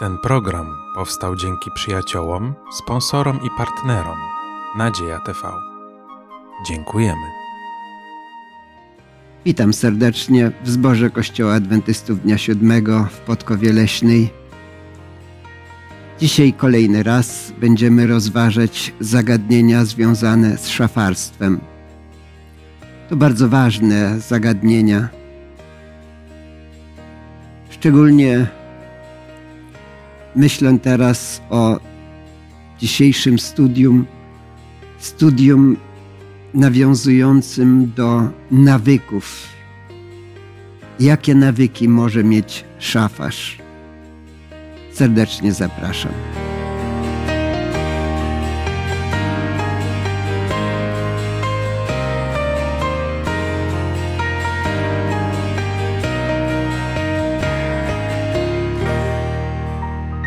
Ten program powstał dzięki przyjaciołom, sponsorom i partnerom Nadzieja TV. Dziękujemy. Witam serdecznie w zborze Kościoła Adwentystów Dnia Siódmego w Podkowie Leśnej. Dzisiaj kolejny raz będziemy rozważać zagadnienia związane z szafarstwem. To bardzo ważne zagadnienia. Szczególnie myślę teraz o dzisiejszym studium, studium nawiązującym do nawyków. Jakie nawyki może mieć szafarz? Serdecznie zapraszam.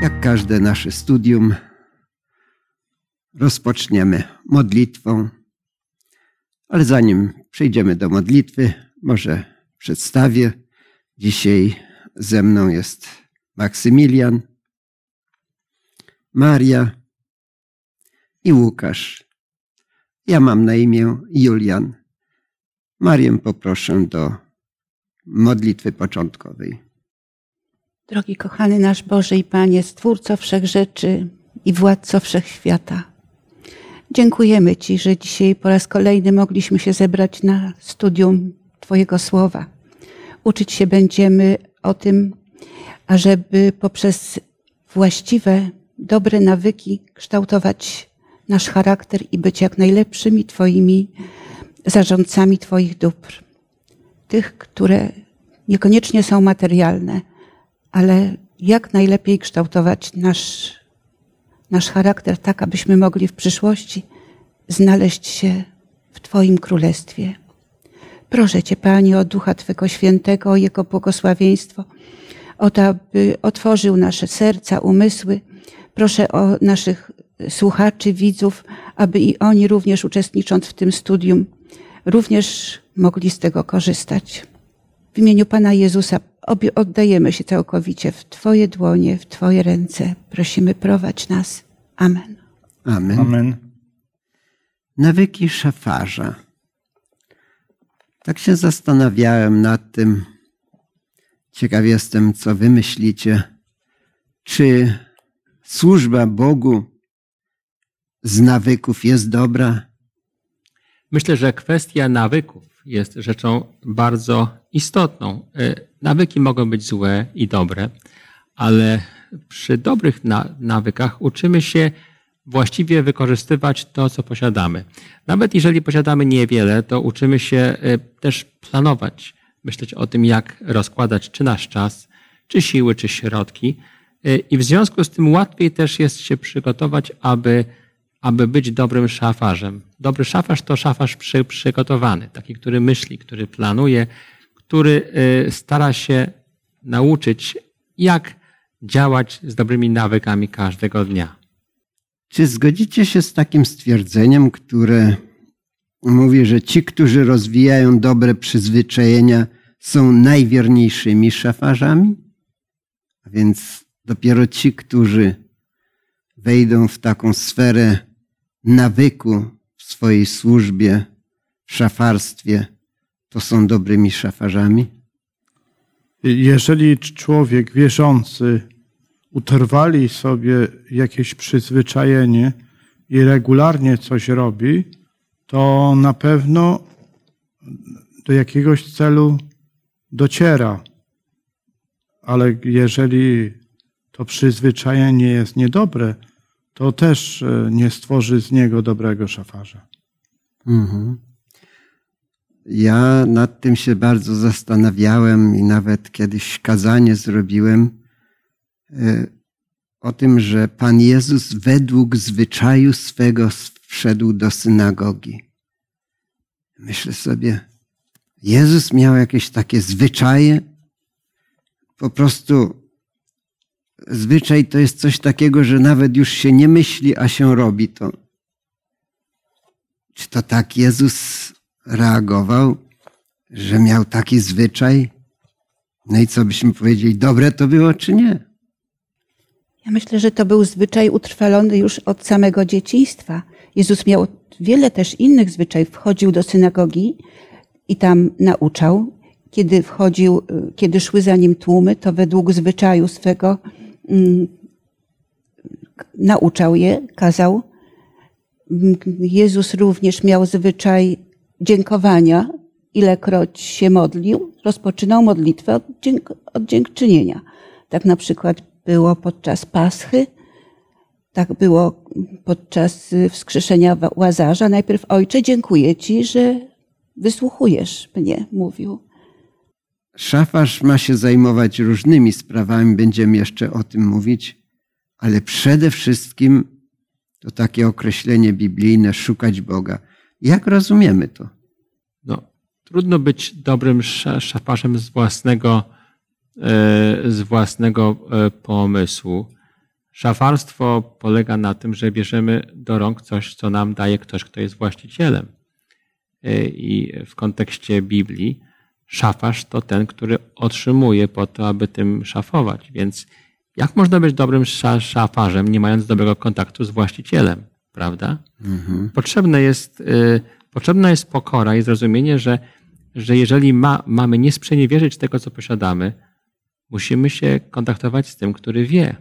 Jak każde nasze studium, rozpoczniemy modlitwą. Ale zanim przejdziemy do modlitwy, może przedstawię. Dzisiaj ze mną jest Maksymilian, Maria i Łukasz. Ja mam na imię Julian. Marię poproszę do modlitwy początkowej. Drogi kochany nasz Boże i Panie, Stwórco Wszechrzeczy i Władco Wszechświata. Dziękujemy Ci, że dzisiaj po raz kolejny mogliśmy się zebrać na studium Twojego Słowa. Uczyć się będziemy o tym, ażeby poprzez właściwe, dobre nawyki kształtować nasz charakter i być jak najlepszymi Twoimi zarządcami Twoich dóbr. Tych, które niekoniecznie są materialne, ale jak najlepiej kształtować nasz, nasz charakter tak, abyśmy mogli w przyszłości znaleźć się w Twoim królestwie. Proszę Cię, Panie, o Ducha Twego Świętego, o Jego błogosławieństwo, o to, aby otworzył nasze serca, umysły. Proszę o naszych słuchaczy, widzów, aby i oni również uczestnicząc w tym studium, również mogli z tego korzystać. W imieniu Pana Jezusa oddajemy się całkowicie w Twoje dłonie, w Twoje ręce. Prosimy, prowadź nas. Amen. Amen. Amen. Nawyki szafarza. Tak się zastanawiałem nad tym. Ciekaw jestem, co wy myślicie. Czy służba Bogu z nawyków jest dobra? Myślę, że kwestia nawyków jest rzeczą bardzo istotną. Nawyki mogą być złe i dobre, ale przy dobrych na nawykach uczymy się właściwie wykorzystywać to, co posiadamy. Nawet jeżeli posiadamy niewiele, to uczymy się e, też planować, myśleć o tym, jak rozkładać czy nasz czas, czy siły, czy środki. E, I w związku z tym łatwiej też jest się przygotować, aby, aby być dobrym szafarzem. Dobry szafarz to szafarz przy, przygotowany, taki, który myśli, który planuje, który y, stara się nauczyć, jak działać z dobrymi nawykami każdego dnia. Czy zgodzicie się z takim stwierdzeniem, które mówi, że ci, którzy rozwijają dobre przyzwyczajenia, są najwierniejszymi szafarzami? A więc dopiero ci, którzy wejdą w taką sferę nawyku w swojej służbie, w szafarstwie, to są dobrymi szafarzami? Jeżeli człowiek wierzący utrwali sobie jakieś przyzwyczajenie i regularnie coś robi, to na pewno do jakiegoś celu dociera. Ale jeżeli to przyzwyczajenie jest niedobre, to też e, nie stworzy z niego dobrego szafarza. Mhm. Ja nad tym się bardzo zastanawiałem i nawet kiedyś kazanie zrobiłem e, o tym, że Pan Jezus według zwyczaju swego wszedł do synagogi. Myślę sobie, Jezus miał jakieś takie zwyczaje. Po prostu zwyczaj to jest coś takiego, że nawet już się nie myśli, a się robi to. Czy to tak Jezus reagował, że miał taki zwyczaj. No i co byśmy powiedzieli, dobre to było czy nie? Ja myślę, że to był zwyczaj utrwalony już od samego dzieciństwa. Jezus miał wiele też innych zwyczajów. Wchodził do synagogi i tam nauczał. Kiedy wchodził, kiedy szły za nim tłumy, to według zwyczaju swego mm, nauczał je, kazał. Jezus również miał zwyczaj dziękowania. Ilekroć się modlił, rozpoczynał modlitwę od, dzięk, od dziękczynienia. Tak na przykład było podczas Paschy, tak było podczas wskrzeszenia Łazarza. Najpierw Ojcze, dziękuję Ci, że wysłuchujesz mnie, mówił. Szafarz ma się zajmować różnymi sprawami, będziemy jeszcze o tym mówić, ale przede wszystkim to takie określenie biblijne szukać Boga. Jak rozumiemy to? No, trudno być dobrym szafarzem z własnego, e, z własnego e, pomysłu. Szafarstwo polega na tym, że bierzemy do rąk coś, co nam daje ktoś, kto jest właścicielem. E, I w kontekście Biblii szafarz to ten, który otrzymuje po to, aby tym szafować. Więc jak można być dobrym szafarzem, nie mając dobrego kontaktu z właścicielem, prawda? Mhm. Potrzebne jest, y, potrzebna jest pokora i zrozumienie, że, że jeżeli ma, mamy nie sprzeniewierzyć tego, co posiadamy, musimy się kontaktować z tym, który wie,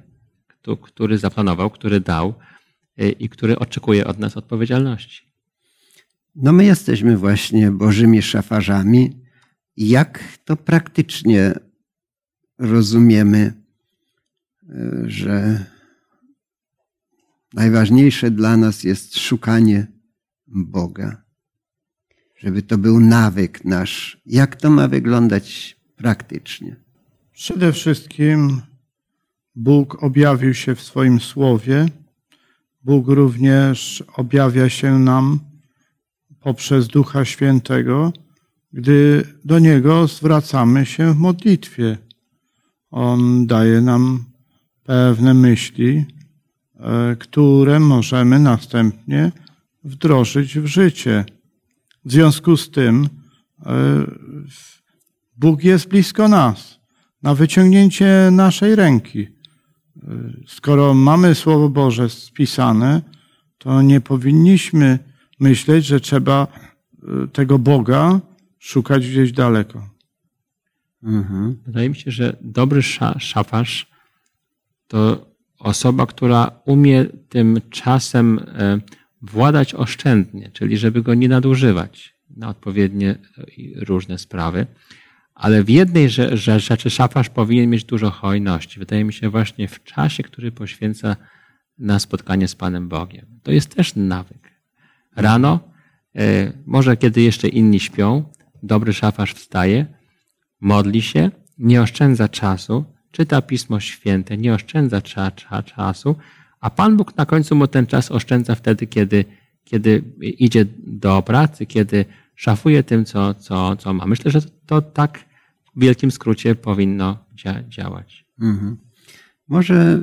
który zaplanował, który dał y, i który oczekuje od nas odpowiedzialności. No my jesteśmy właśnie Bożymi szafarzami. Jak to praktycznie rozumiemy że najważniejsze dla nas jest szukanie Boga, żeby to był nawyk nasz. Jak to ma wyglądać praktycznie? Przede wszystkim Bóg objawił się w swoim słowie. Bóg również objawia się nam poprzez Ducha Świętego, gdy do Niego zwracamy się w modlitwie. On daje nam pewne myśli, które możemy następnie wdrożyć w życie. W związku z tym e, Bóg jest blisko nas, na wyciągnięcie naszej ręki. E, skoro mamy Słowo Boże spisane, to nie powinniśmy myśleć, że trzeba tego Boga szukać gdzieś daleko. Mhm. Wydaje mi się, że dobry szafarz to osoba, która umie tym czasem e, władać oszczędnie, czyli żeby go nie nadużywać na odpowiednie różne sprawy. Ale w jednej rzeczy szafarz powinien mieć dużo hojności. Wydaje mi się właśnie w czasie, który poświęca na spotkanie z Panem Bogiem. To jest też nawyk. Rano, e, może kiedy jeszcze inni śpią, dobry szafarz wstaje, modli się, nie oszczędza czasu, czyta Pismo Święte, nie oszczędza czasu, a Pan Bóg na końcu mu ten czas oszczędza wtedy, kiedy, kiedy idzie do pracy, kiedy szafuje tym, co, co, co ma. Myślę, że to tak w wielkim skrócie powinno dzia działać. Mhm. Może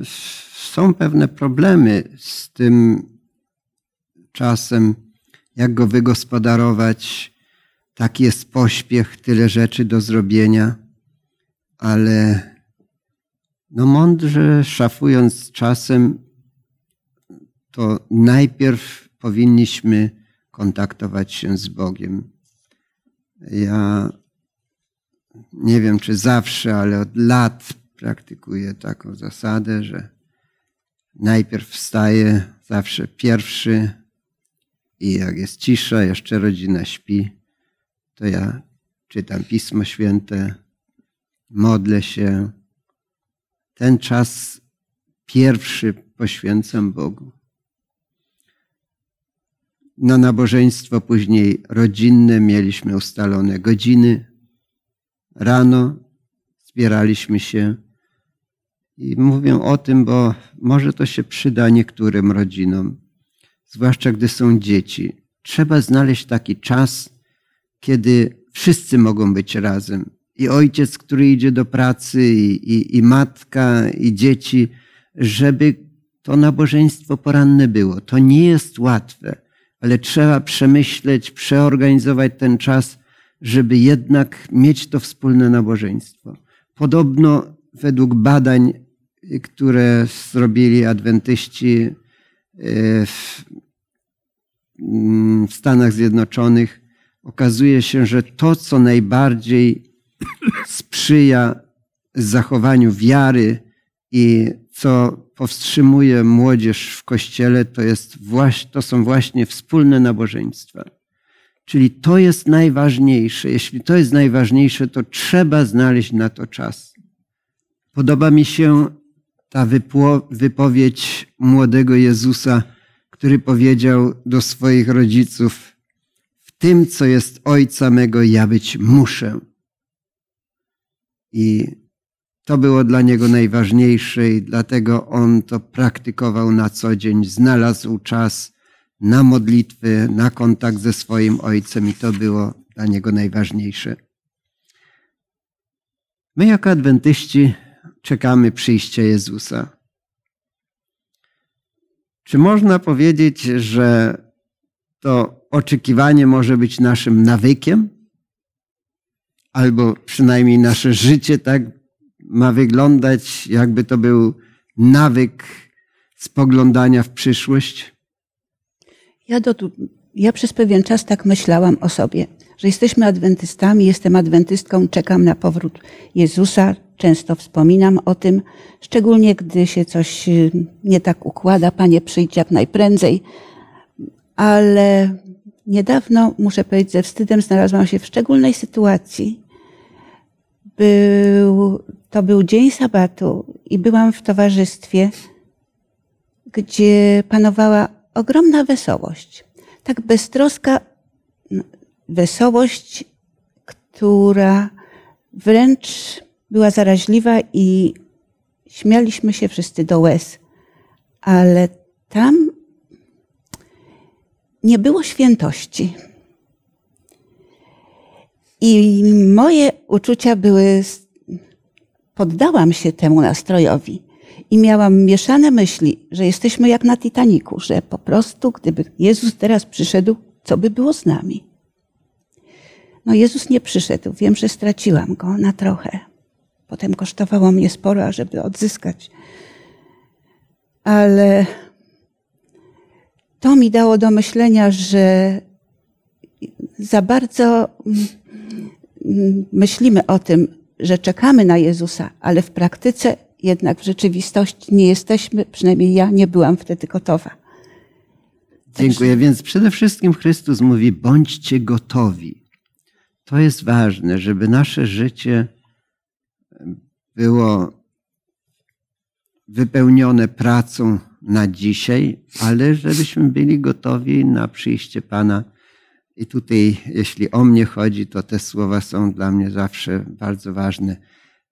są pewne problemy z tym czasem, jak go wygospodarować. Taki jest pośpiech, tyle rzeczy do zrobienia, ale no mądrze szafując czasem, to najpierw powinniśmy kontaktować się z Bogiem. Ja nie wiem, czy zawsze, ale od lat praktykuję taką zasadę, że najpierw wstaję zawsze pierwszy i jak jest cisza, jeszcze rodzina śpi, to ja czytam Pismo Święte, modlę się, ten czas pierwszy poświęcam Bogu. Na nabożeństwo później rodzinne mieliśmy ustalone godziny. Rano zbieraliśmy się i mówię o tym, bo może to się przyda niektórym rodzinom, zwłaszcza gdy są dzieci. Trzeba znaleźć taki czas, kiedy wszyscy mogą być razem i ojciec, który idzie do pracy, i, i, i matka, i dzieci, żeby to nabożeństwo poranne było. To nie jest łatwe, ale trzeba przemyśleć, przeorganizować ten czas, żeby jednak mieć to wspólne nabożeństwo. Podobno według badań które zrobili adwentyści e, w, mm, w Stanach Zjednoczonych, okazuje się, że to, co najbardziej sprzyja zachowaniu wiary i co powstrzymuje młodzież w kościele, to, jest właśnie, to są właśnie wspólne nabożeństwa. Czyli to jest najważniejsze. Jeśli to jest najważniejsze, to trzeba znaleźć na to czas. Podoba mi się ta wypowiedź młodego Jezusa, który powiedział do swoich rodziców: W tym, co jest ojca mego, ja być muszę. I to było dla niego najważniejsze, i dlatego on to praktykował na co dzień. Znalazł czas na modlitwy, na kontakt ze swoim ojcem, i to było dla niego najważniejsze. My, jako adwentyści, czekamy przyjścia Jezusa. Czy można powiedzieć, że to oczekiwanie może być naszym nawykiem? Albo przynajmniej nasze życie tak ma wyglądać, jakby to był nawyk spoglądania w przyszłość? Ja, do, ja przez pewien czas tak myślałam o sobie, że jesteśmy adwentystami, jestem adwentystką, czekam na powrót Jezusa, Często wspominam o tym, szczególnie gdy się coś y, nie tak układa. Panie, przyjdź jak najprędzej. Ale niedawno, muszę powiedzieć, ze wstydem znalazłam się w szczególnej sytuacji. Był, to był dzień sabatu i byłam w towarzystwie, gdzie panowała ogromna wesołość. Tak beztroska wesołość, która wręcz była zaraźliwa i śmialiśmy się wszyscy do łez. Ale tam nie było świętości. I moje uczucia były, poddałam się temu nastrojowi i miałam mieszane myśli, że jesteśmy jak na Titaniku, że po prostu, gdyby Jezus teraz przyszedł, co by było z nami? No, Jezus nie przyszedł. Wiem, że straciłam go na trochę. Potem kosztowało mnie sporo, żeby odzyskać. Ale to mi dało do myślenia, że za bardzo mm, myślimy o tym, że czekamy na Jezusa, ale w praktyce jednak w rzeczywistości nie jesteśmy, przynajmniej ja nie byłam wtedy gotowa. Dziękuję. Więc przede wszystkim Chrystus mówi: bądźcie gotowi. To jest ważne, żeby nasze życie było wypełnione pracą na dzisiaj, ale żebyśmy byli gotowi na przyjście Pana. I tutaj, jeśli o mnie chodzi, to te słowa są dla mnie zawsze bardzo ważne,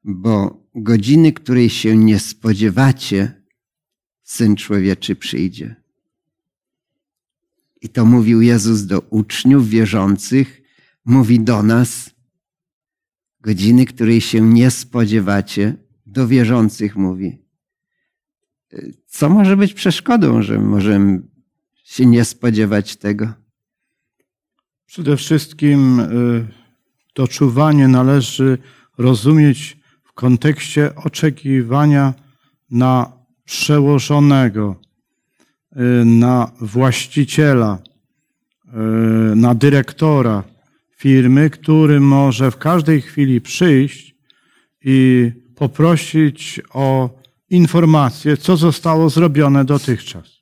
bo godziny, której się nie spodziewacie, Syn Człowieczy przyjdzie. I to mówił Jezus do uczniów wierzących, mówi do nas, godziny, której się nie spodziewacie, do wierzących mówi. Co może być przeszkodą, że możemy się nie spodziewać tego? Przede wszystkim y, to czuwanie należy rozumieć w kontekście oczekiwania na przełożonego, y, na właściciela, y, na dyrektora firmy, który może w każdej chwili przyjść i poprosić o informację, co zostało zrobione dotychczas.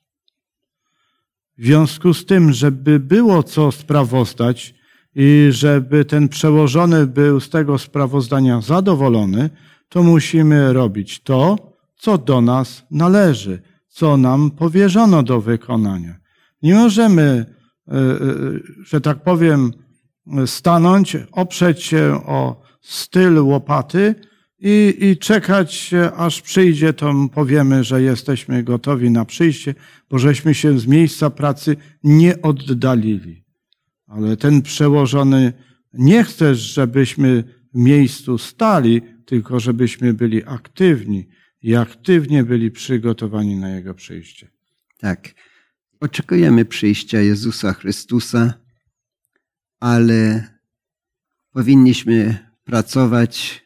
W związku z tym, żeby było co sprawozdać i żeby ten przełożony był z tego sprawozdania zadowolony, to musimy robić to, co do nas należy, co nam powierzono do wykonania. Nie możemy, e, e, że tak powiem, stanąć, oprzeć się o styl łopaty i, i czekać, aż przyjdzie, to powiemy, że jesteśmy gotowi na przyjście, bo żeśmy się z miejsca pracy nie oddalili. Ale ten przełożony nie chce, żebyśmy w miejscu stali, tylko żebyśmy byli aktywni i aktywnie byli przygotowani na Jego przyjście. Tak. Oczekujemy przyjścia Jezusa Chrystusa ale powinniśmy pracować,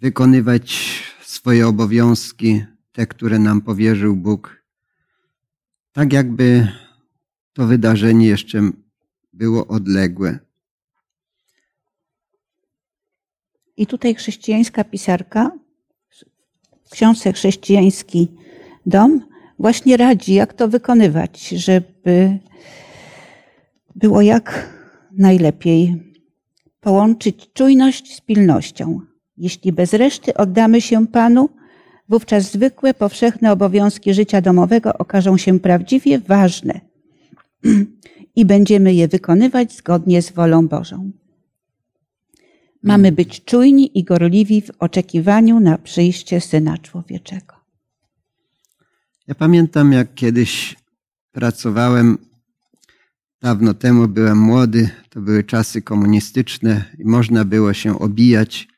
wykonywać swoje obowiązki, te, które nam powierzył Bóg, tak jakby to wydarzenie jeszcze było odległe. I tutaj chrześcijańska pisarka w książce Chrześcijański Dom właśnie radzi, jak to wykonywać, żeby było jak najlepiej połączyć czujność z pilnością. Jeśli bez reszty oddamy się Panu, wówczas zwykłe, powszechne obowiązki życia domowego okażą się prawdziwie ważne i będziemy je wykonywać zgodnie z wolą Bożą. Mamy być czujni i gorliwi w oczekiwaniu na przyjście Syna Człowieczego. Ja pamiętam, jak kiedyś pracowałem, dawno temu byłem młody, to były czasy komunistyczne i można było się obijać.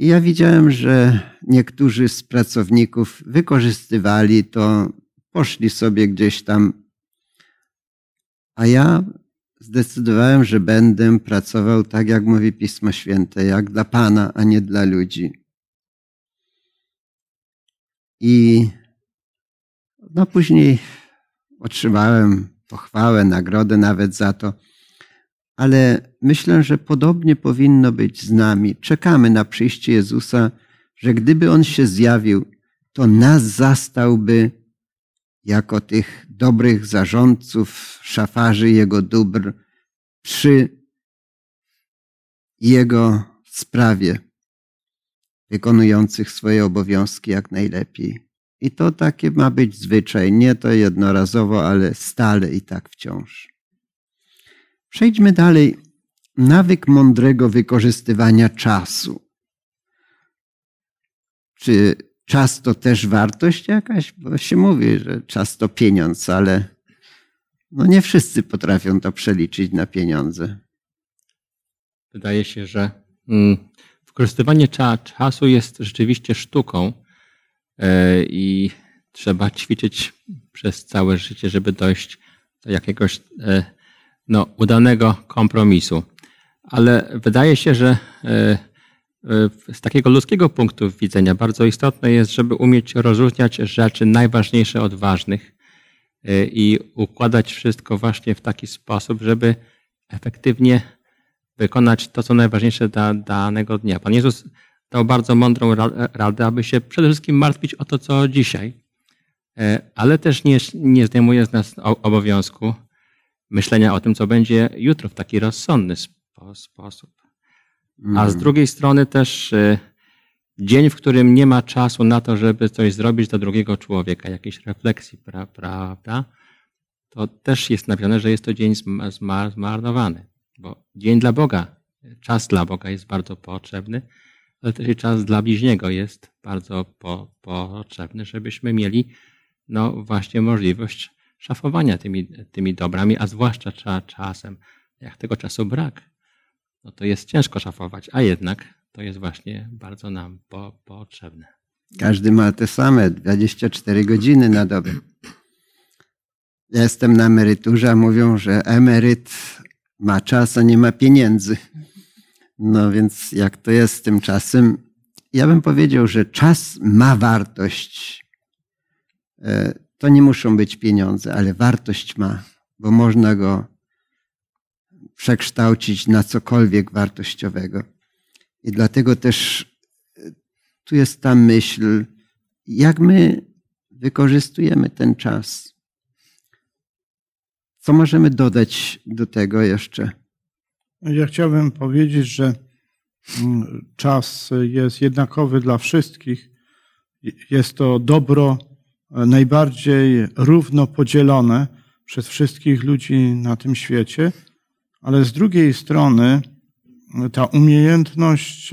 I ja widziałem, że niektórzy z pracowników wykorzystywali to, poszli sobie gdzieś tam, a ja zdecydowałem, że będę pracował tak, jak mówi Pismo Święte, jak dla Pana, a nie dla ludzi. I no później otrzymałem pochwałę, nagrodę nawet za to. Ale myślę, że podobnie powinno być z nami. Czekamy na przyjście Jezusa, że gdyby On się zjawił, to nas zastałby jako tych dobrych zarządców, szafarzy Jego dóbr przy Jego sprawie, wykonujących swoje obowiązki jak najlepiej. I to takie ma być zwyczaj, nie to jednorazowo, ale stale i tak wciąż. Przejdźmy dalej. Nawyk mądrego wykorzystywania czasu. Czy czas to też wartość jakaś? Bo się mówi, że czas to pieniądz, ale no nie wszyscy potrafią to przeliczyć na pieniądze. Wydaje się, że mm, wykorzystywanie czasu jest rzeczywiście sztuką e, i trzeba ćwiczyć przez całe życie, żeby dojść do jakiegoś e, no, udanego kompromisu. Ale wydaje się, że e, z takiego ludzkiego punktu widzenia bardzo istotne jest, żeby umieć rozróżniać rzeczy najważniejsze od ważnych i układać wszystko właśnie w taki sposób, żeby efektywnie wykonać to, co najważniejsze dla danego dnia. Pan Jezus dał bardzo mądrą radę, aby się przede wszystkim martwić o to, co dzisiaj, e, ale też nie, nie zdejmuje z nas obowiązku myślenia o tym, co będzie jutro w taki rozsądny sposób. A z mm. drugiej strony też e, dzień, w którym nie ma czasu na to, żeby coś zrobić dla drugiego człowieka, jakiejś refleksji, prawda? To też jest napisane, że jest to dzień zmarnowany. Bo dzień dla Boga, czas dla Boga jest bardzo potrzebny, ale też i czas dla bliźniego jest bardzo po, potrzebny, żebyśmy mieli no właśnie możliwość szafowania tymi, tymi dobrami, a zwłaszcza cza, czasem. Jak tego czasu brak, no to jest ciężko szafować, a jednak to jest właśnie bardzo nam po, potrzebne. Każdy ma te same 24 godziny na dobę. Ja jestem na emeryturze, a mówią, że emeryt ma czas, a nie ma pieniędzy. No więc jak to jest z tym czasem? Ja bym powiedział, że czas ma wartość. To nie muszą być pieniądze, ale wartość ma, bo można go przekształcić na cokolwiek wartościowego. I dlatego też e, tu jest ta myśl, jak my wykorzystujemy ten czas. Co możemy dodać do tego jeszcze? Ja chciałbym powiedzieć, że mm, czas jest jednakowy dla wszystkich. Jest to dobro najbardziej równo podzielone przez wszystkich ludzi na tym świecie, ale z drugiej strony ta umiejętność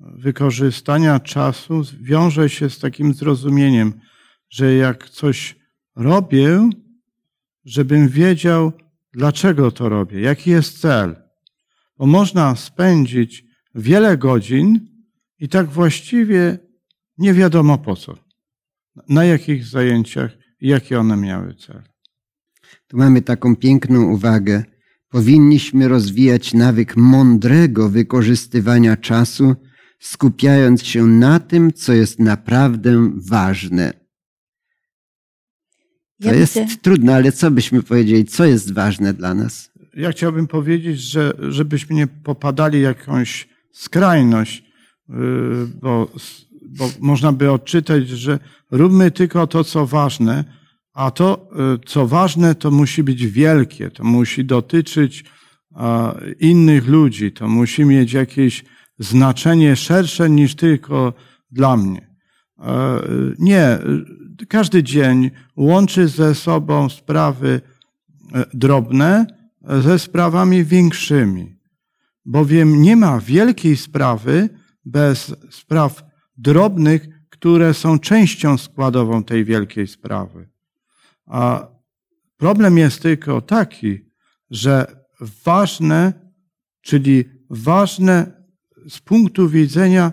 wykorzystania czasu wiąże się z takim zrozumieniem, że jak coś robię, żebym wiedział, dlaczego to robię, jaki jest cel. Bo można spędzić wiele godzin i tak właściwie nie wiadomo po co, na jakich zajęciach i jakie one miały cel. Tu mamy taką piękną uwagę. Powinniśmy rozwijać nawyk mądrego wykorzystywania czasu skupiając się na tym, co jest naprawdę ważne. To Ja jest widzę- trudne, ale co byśmy powiedzieli, co jest ważne dla nas? Ja chciałbym powiedzieć, że żebyśmy nie popadali w jakąś skrajność, yy, bo, bo można by odczytać, że róbmy tylko to, co ważne, a to, yy, co ważne, to musi być wielkie, to musi dotyczyć innych ludzi, to musi mieć jakieś znaczenie szersze niż tylko dla mnie. E, Nie, każdy dzień łączy ze sobą sprawy e, drobne ze sprawami większymi, bowiem nie ma wielkiej sprawy bez spraw drobnych, które są częścią składową tej wielkiej sprawy. A problem jest tylko taki, że ważne, czyli ważne z punktu widzenia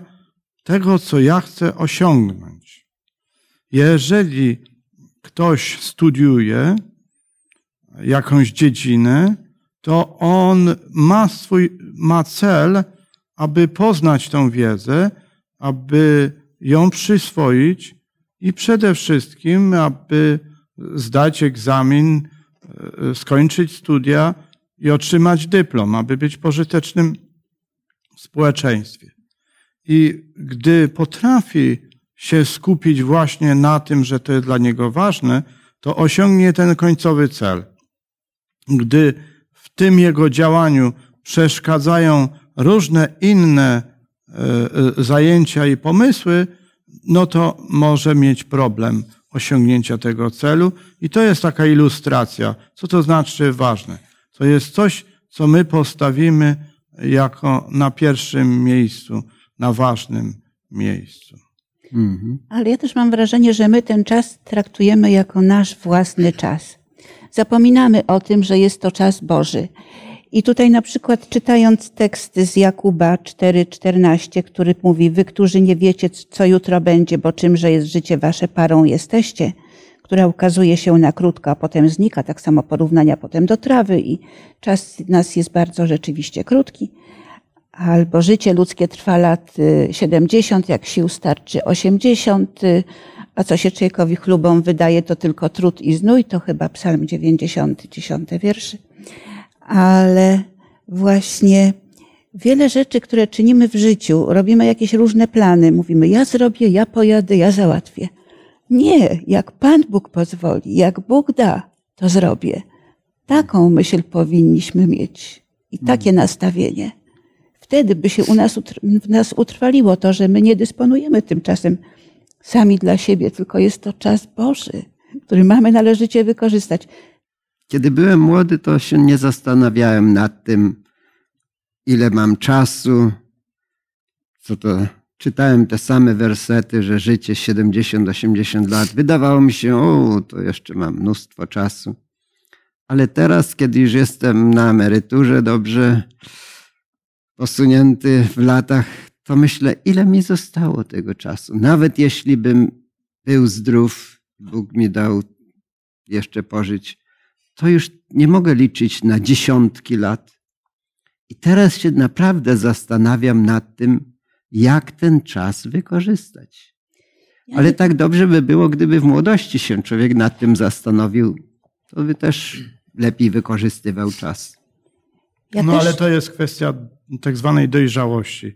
tego, co ja chcę osiągnąć. Jeżeli ktoś studiuje jakąś dziedzinę, to on ma swój, ma cel, aby poznać tą wiedzę, aby ją przyswoić i przede wszystkim, aby zdać egzamin, e, skończyć studia i otrzymać dyplom, aby być pożytecznym w społeczeństwie. I gdy potrafi się skupić właśnie na tym, że to jest dla niego ważne, to osiągnie ten końcowy cel. Gdy w tym jego działaniu przeszkadzają różne inne zajęcia i pomysły, no to może mieć problem osiągnięcia tego celu. I to jest taka ilustracja. Co to znaczy ważne? To jest coś, co my postawimy jako na pierwszym miejscu, na ważnym miejscu. Mhm. Ale ja też mam wrażenie, że my ten czas traktujemy jako nasz własny czas. Zapominamy o tym, że jest to czas Boży. I tutaj na przykład czytając tekst z Jakuba 4:14, który mówi: Wy, którzy nie wiecie, co jutro będzie, bo czymże jest życie wasze, parą jesteście, która ukazuje się na krótko, a potem znika, tak samo porównania potem do trawy i czas nas jest bardzo rzeczywiście krótki. Albo życie ludzkie trwa lat y, 70, jak sił starczy 80, y, a co się człowiekowi chlubą wydaje, to tylko trud i znój, to chyba psalm 90, 10 wierszy. Ale właśnie wiele rzeczy, które czynimy w życiu, robimy jakieś różne plany, mówimy ja zrobię, ja pojadę, ja załatwię. Nie, jak Pan Bóg pozwoli, jak Bóg da, to zrobię. Taką myśl powinniśmy mieć i takie nastawienie. Wtedy by się u nas, w nas utrwaliło to, że my nie dysponujemy tym czasem sami dla siebie, tylko jest to czas Boży, który mamy należycie wykorzystać. Kiedy byłem młody, to się nie zastanawiałem nad tym, ile mam czasu, co to. Czytałem te same wersety, że życie 70-80 lat. Wydawało mi się, o, to jeszcze mam mnóstwo czasu. Ale teraz, kiedy już jestem na emeryturze, dobrze posunięty w latach, to myślę, ile mi zostało tego czasu. Nawet jeśli bym był zdrów, Bóg mi dał jeszcze pożyć, to już nie mogę liczyć na dziesiątki lat. I teraz się naprawdę zastanawiam nad tym, jak ten czas wykorzystać. Ale tak dobrze by było, gdyby w młodości się człowiek nad tym zastanowił, to by też lepiej wykorzystywał czas. ja no też- ale to jest kwestia tak zwanej dojrzałości.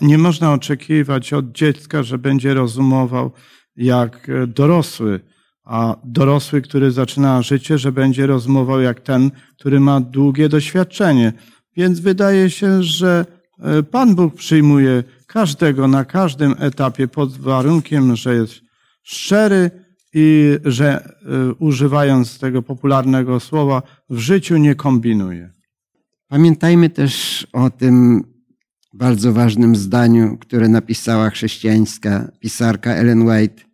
Nie można oczekiwać od dziecka, że będzie rozumował jak dorosły, a dorosły, który zaczyna życie, że będzie rozumował jak ten, który ma długie doświadczenie. Więc wydaje się, że e, Pan Bóg przyjmuje każdego na każdym etapie pod warunkiem, że jest szczery i że e, używając tego popularnego słowa w życiu nie kombinuje. Pamiętajmy też o tym bardzo ważnym zdaniu, które napisała chrześcijańska pisarka Ellen White.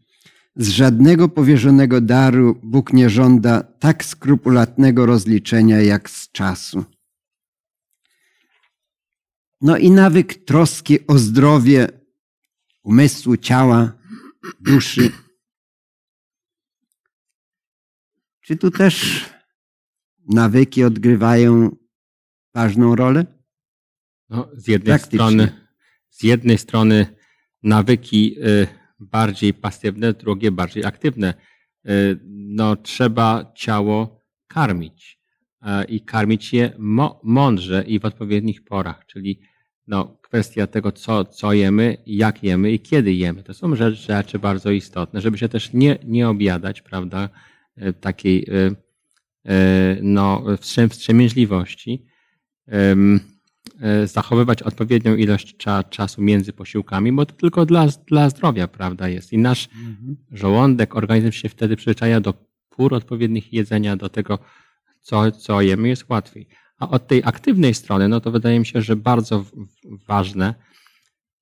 Z żadnego powierzonego daru Bóg nie żąda tak skrupulatnego rozliczenia jak z czasu. No i nawyk troski o zdrowie umysłu, ciała, duszy. Czy tu też nawyki odgrywają ważną rolę? No, z jednej Praktycznie. strony, z jednej strony nawyki bardziej pasywne, drugie bardziej aktywne. No, trzeba ciało karmić i karmić je mądrze i w odpowiednich porach, czyli no, kwestia tego, co, co jemy, jak jemy i kiedy jemy. To są rzeczy, rzeczy bardzo istotne, żeby się też nie, nie objadać, prawda, e, takiej e, e, no, wstrzemięźliwości. Zachowywać odpowiednią ilość cza, czasu między posiłkami, bo to tylko dla, dla zdrowia, prawda, jest. I nasz mhm. żołądek, organizm się wtedy przyzwyczaja do pór odpowiednich jedzenia, do tego, co, co jemy, jest łatwiej. A od tej aktywnej strony, no to wydaje mi się, że bardzo ważne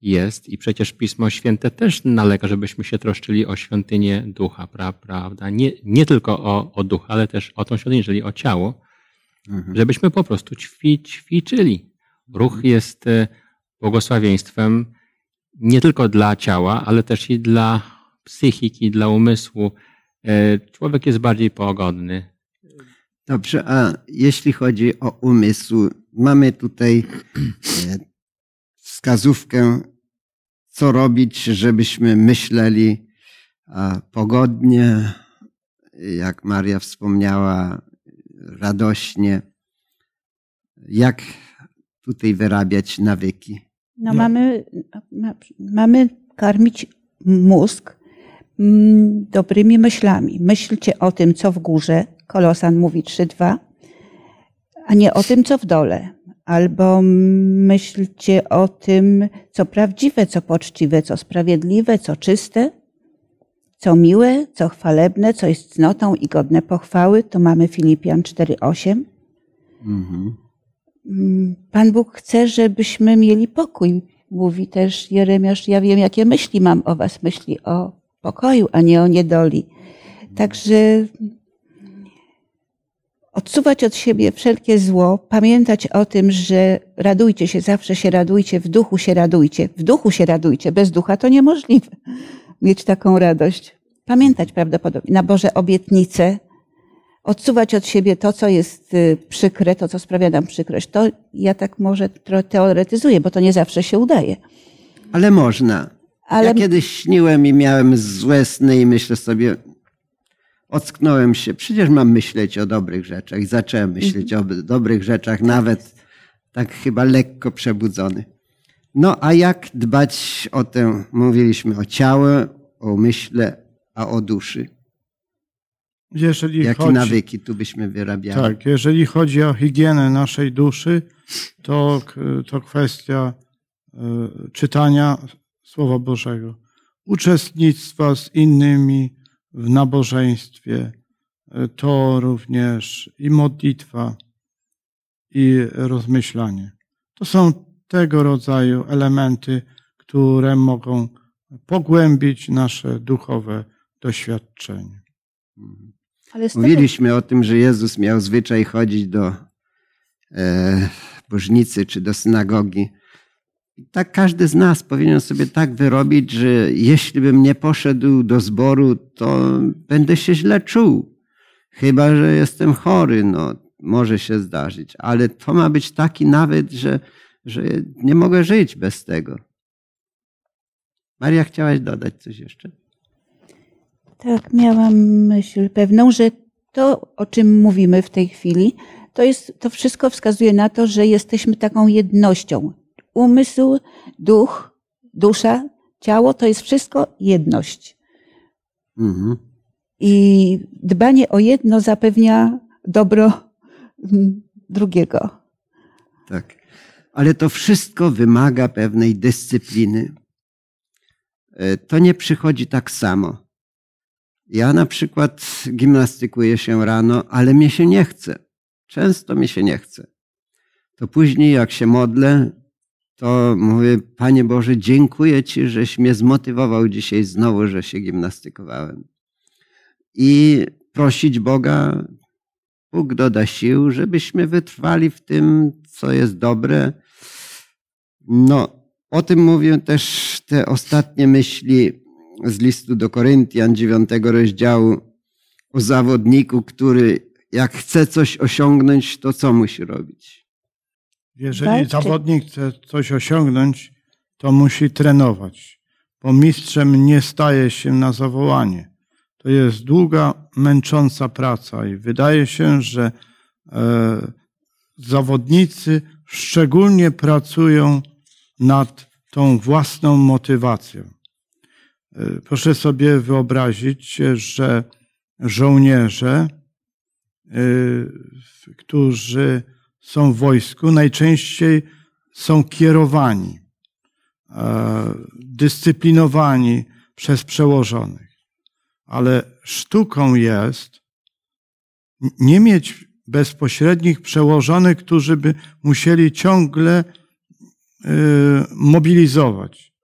jest i przecież Pismo Święte też nalega, żebyśmy się troszczyli o świątynię ducha, prawda? Nie, nie tylko o, o ducha, ale też o tą świątynię, czyli o ciało, mhm. żebyśmy po prostu ćwi, ćwiczyli. Ruch mhm. jest e, błogosławieństwem nie tylko dla ciała, ale też i dla psychiki, dla umysłu. E, człowiek jest bardziej pogodny, Dobrze, a jeśli chodzi o umysł, mamy tutaj e, wskazówkę, co robić, żebyśmy myśleli pogodnie, jak Maria wspomniała, radośnie. Jak tutaj wyrabiać nawyki? No, no. Mamy, ma, mamy karmić mózg mm, dobrymi myślami. Myślcie o tym, co w górze, Kolosan mówi 3.2, a nie o tym, co w dole. Albo myślcie o tym, co prawdziwe, co poczciwe, co sprawiedliwe, co czyste, co miłe, co chwalebne, co jest cnotą i godne pochwały. To mamy Filipian 4.8. Mhm. Pan Bóg chce, żebyśmy mieli pokój. Mówi też Jeremiasz, ja wiem, jakie myśli mam o was. Myśli o pokoju, a nie o niedoli. Także odsuwać od siebie wszelkie zło, pamiętać o tym, że radujcie się, zawsze się radujcie, w duchu się radujcie. W duchu się radujcie, bez ducha to niemożliwe mieć taką radość. Pamiętać prawdopodobnie na Boże obietnice, odsuwać od siebie to, co jest y, przykre, to, co sprawia nam przykrość. To ja tak może teoretyzuję, bo to nie zawsze się udaje. Ale można. Ale... Ja kiedyś śniłem i miałem złe sny i myślę sobie, ocknąłem się, przecież mam myśleć o dobrych rzeczach i zacząłem myśleć o dobrych rzeczach, nawet tak chyba lekko przebudzony. No a jak dbać o tę, mówiliśmy o ciało, o myśle, a o duszy? Jeżeli Jakie chodzi, nawyki tu byśmy wyrabiali? Tak, jeżeli chodzi o higienę naszej duszy, to, to kwestia y, czytania Słowa Bożego, uczestnictwa z innymi w nabożeństwie, e, to również i modlitwa, i rozmyślanie. To są tego rodzaju elementy, które mogą pogłębić nasze duchowe doświadczenie. Mówiliśmy o tym, że Jezus miał zwyczaj chodzić do e, bożnicy czy do synagogi tak każdy z nas powinien sobie tak wyrobić, że jeśli bym nie poszedł do zboru, to będę się źle czuł. Chyba, że jestem chory, no może się zdarzyć, ale to ma być taki nawet, że, że nie mogę żyć bez tego. Maria, chciałaś dodać coś jeszcze? Tak, miałam myśl pewną, że to, o czym mówimy w tej chwili, to, jest, to wszystko wskazuje na to, że jesteśmy taką jednością umysł, duch, dusza, ciało to jest wszystko jedność. Mhm. I dbanie o jedno zapewnia dobro drugiego. Tak. Ale to wszystko wymaga pewnej dyscypliny. E, to nie przychodzi tak samo. Ja na przykład gimnastykuję się rano, ale mnie się nie chce. Często mi się nie chce. To później, jak się modlę, to mówię, Panie Boże, dziękuję Ci, żeś mnie zmotywował dzisiaj znowu, że się gimnastykowałem. I prosić Boga, Bóg doda sił, żebyśmy wytrwali w tym, co jest dobre. No, o tym mówią też te ostatnie myśli z listu do Koryntian, dziewiątego rozdziału, o zawodniku, który jak chce coś osiągnąć, to co musi robić? Jeżeli zawodnik chce coś osiągnąć, to musi trenować, bo mistrzem nie staje się na zawołanie. To jest długa, męcząca praca i wydaje się, że e, zawodnicy szczególnie pracują nad tą własną motywacją. E, proszę sobie wyobrazić, że żołnierze, e, którzy są w wojsku, najczęściej są kierowani, dyscyplinowani przez przełożonych. Ale sztuką jest nie mieć bezpośrednich przełożonych, którzy by musieli ciągle mobilizować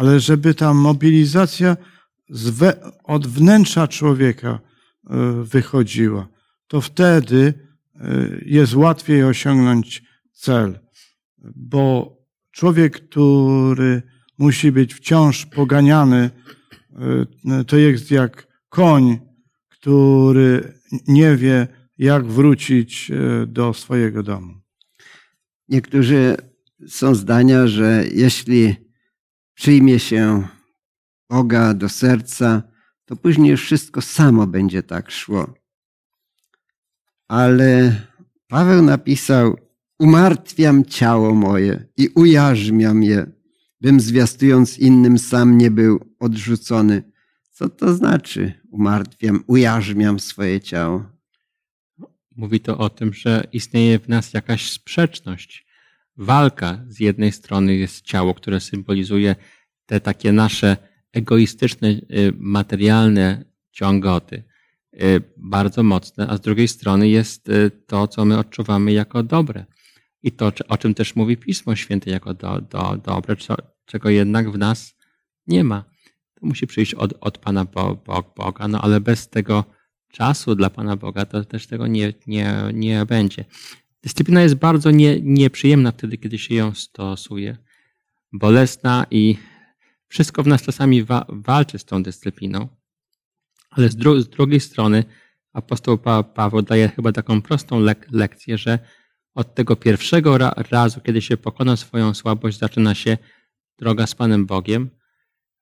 ale żeby ta mobilizacja od wnętrza człowieka e, wychodziła, to wtedy e, jest łatwiej osiągnąć cel. Bo człowiek, który musi być wciąż poganiany, e, to jest jak koń, który nie wie, jak wrócić do swojego domu. Niektórzy są zdania, że jeśli przyjmie się Boga do serca, to później wszystko samo będzie tak szło. Ale Paweł napisał: Umartwiam ciało moje i ujarzmiam je, bym zwiastując innym sam nie był odrzucony. Co to znaczy? Umartwiam, ujarzmiam swoje ciało. Mówi to o tym, że istnieje w nas jakaś sprzeczność walka z jednej strony jest ciało, które symbolizuje te takie nasze egoistyczne, y, materialne ciągoty, y, bardzo mocne, a z drugiej strony jest y, to, co my odczuwamy jako dobre. I to, o czym też mówi Pismo Święte jako do, do, dobre, czego jednak w nas nie ma. To musi przyjść od, od Pana Boga, no ale bez tego czasu dla Pana Boga to też tego nie, nie, nie będzie. Dyscyplina jest bardzo nie, nieprzyjemna wtedy, kiedy się ją stosuje. Bolesna i wszystko w nas czasami wa walczy z tą dyscypliną. Ale z, dru z drugiej strony apostoł pa Paweł daje chyba taką prostą lek lekcję, że od tego pierwszego ra razu, kiedy się pokona swoją słabość, zaczyna się droga z Panem Bogiem.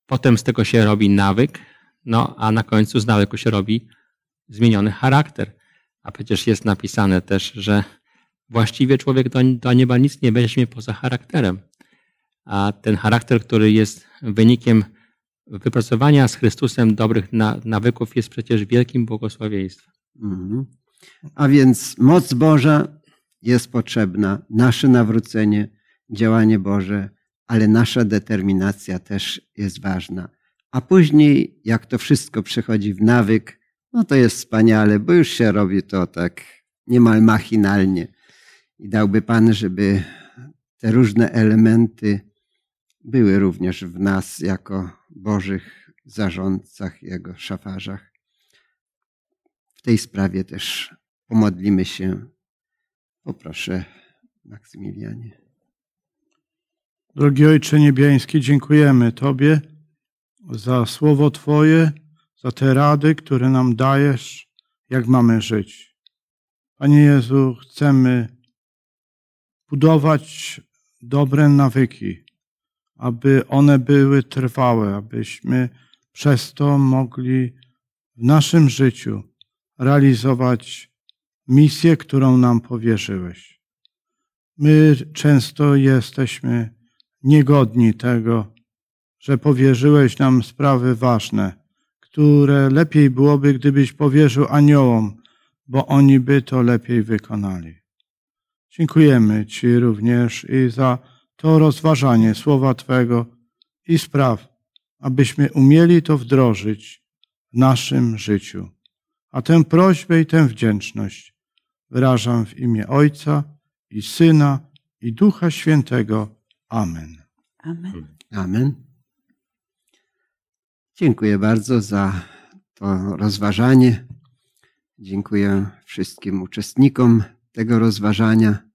Potem z tego się robi nawyk, no a na końcu z nawyku się robi zmieniony charakter. A przecież jest napisane też, że właściwie człowiek do, do nieba nic nie weźmie poza charakterem. A ten charakter, który jest wynikiem wypracowania z Chrystusem dobrych nawyków, jest przecież wielkim błogosławieństwem. Mhm. A więc moc Boża jest potrzebna, nasze nawrócenie, działanie Boże, ale nasza determinacja też jest ważna. A później, jak to wszystko przechodzi w nawyk, no to jest wspaniale, bo już się robi to tak niemal machinalnie. I dałby Pan, żeby te różne elementy były również w nas jako Bożych zarządcach, Jego szafarzach. W tej sprawie też pomodlimy się. Poproszę, Maksymilianie. Drogi Ojcze Niebiański, dziękujemy Tobie za słowo Twoje, za te rady, które nam dajesz, jak mamy żyć. Panie Jezu, chcemy budować dobre nawyki, aby one były trwałe, abyśmy przez to mogli w naszym życiu realizować misję, którą nam powierzyłeś. My często jesteśmy niegodni tego, że powierzyłeś nam sprawy ważne, które lepiej byłoby, gdybyś powierzył aniołom, bo oni by to lepiej wykonali. Dziękujemy Ci również i za to rozważanie słowa Twego i spraw, abyśmy umieli to wdrożyć w naszym życiu. A tę prośbę i tę wdzięczność wyrażam w imię Ojca i Syna i Ducha Świętego. Amen. Amen. Amen. Dziękuję bardzo za to rozważanie. Dziękuję wszystkim uczestnikom tego rozważania.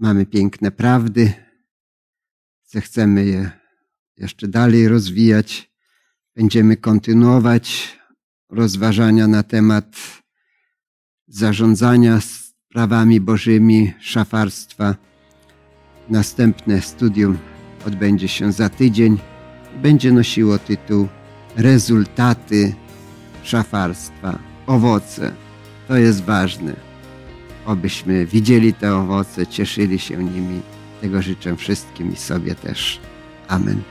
Mamy piękne prawdy. Zechcemy je jeszcze dalej rozwijać. Będziemy kontynuować rozważania na temat zarządzania sprawami bożymi, szafarstwa. Następne studium odbędzie się za tydzień. Będzie nosiło tytuł Rezultaty szafarstwa, owoce. To jest ważne. Obyśmy widzieli te owoce, cieszyli się nimi. Tego życzę wszystkim i sobie też. Amen.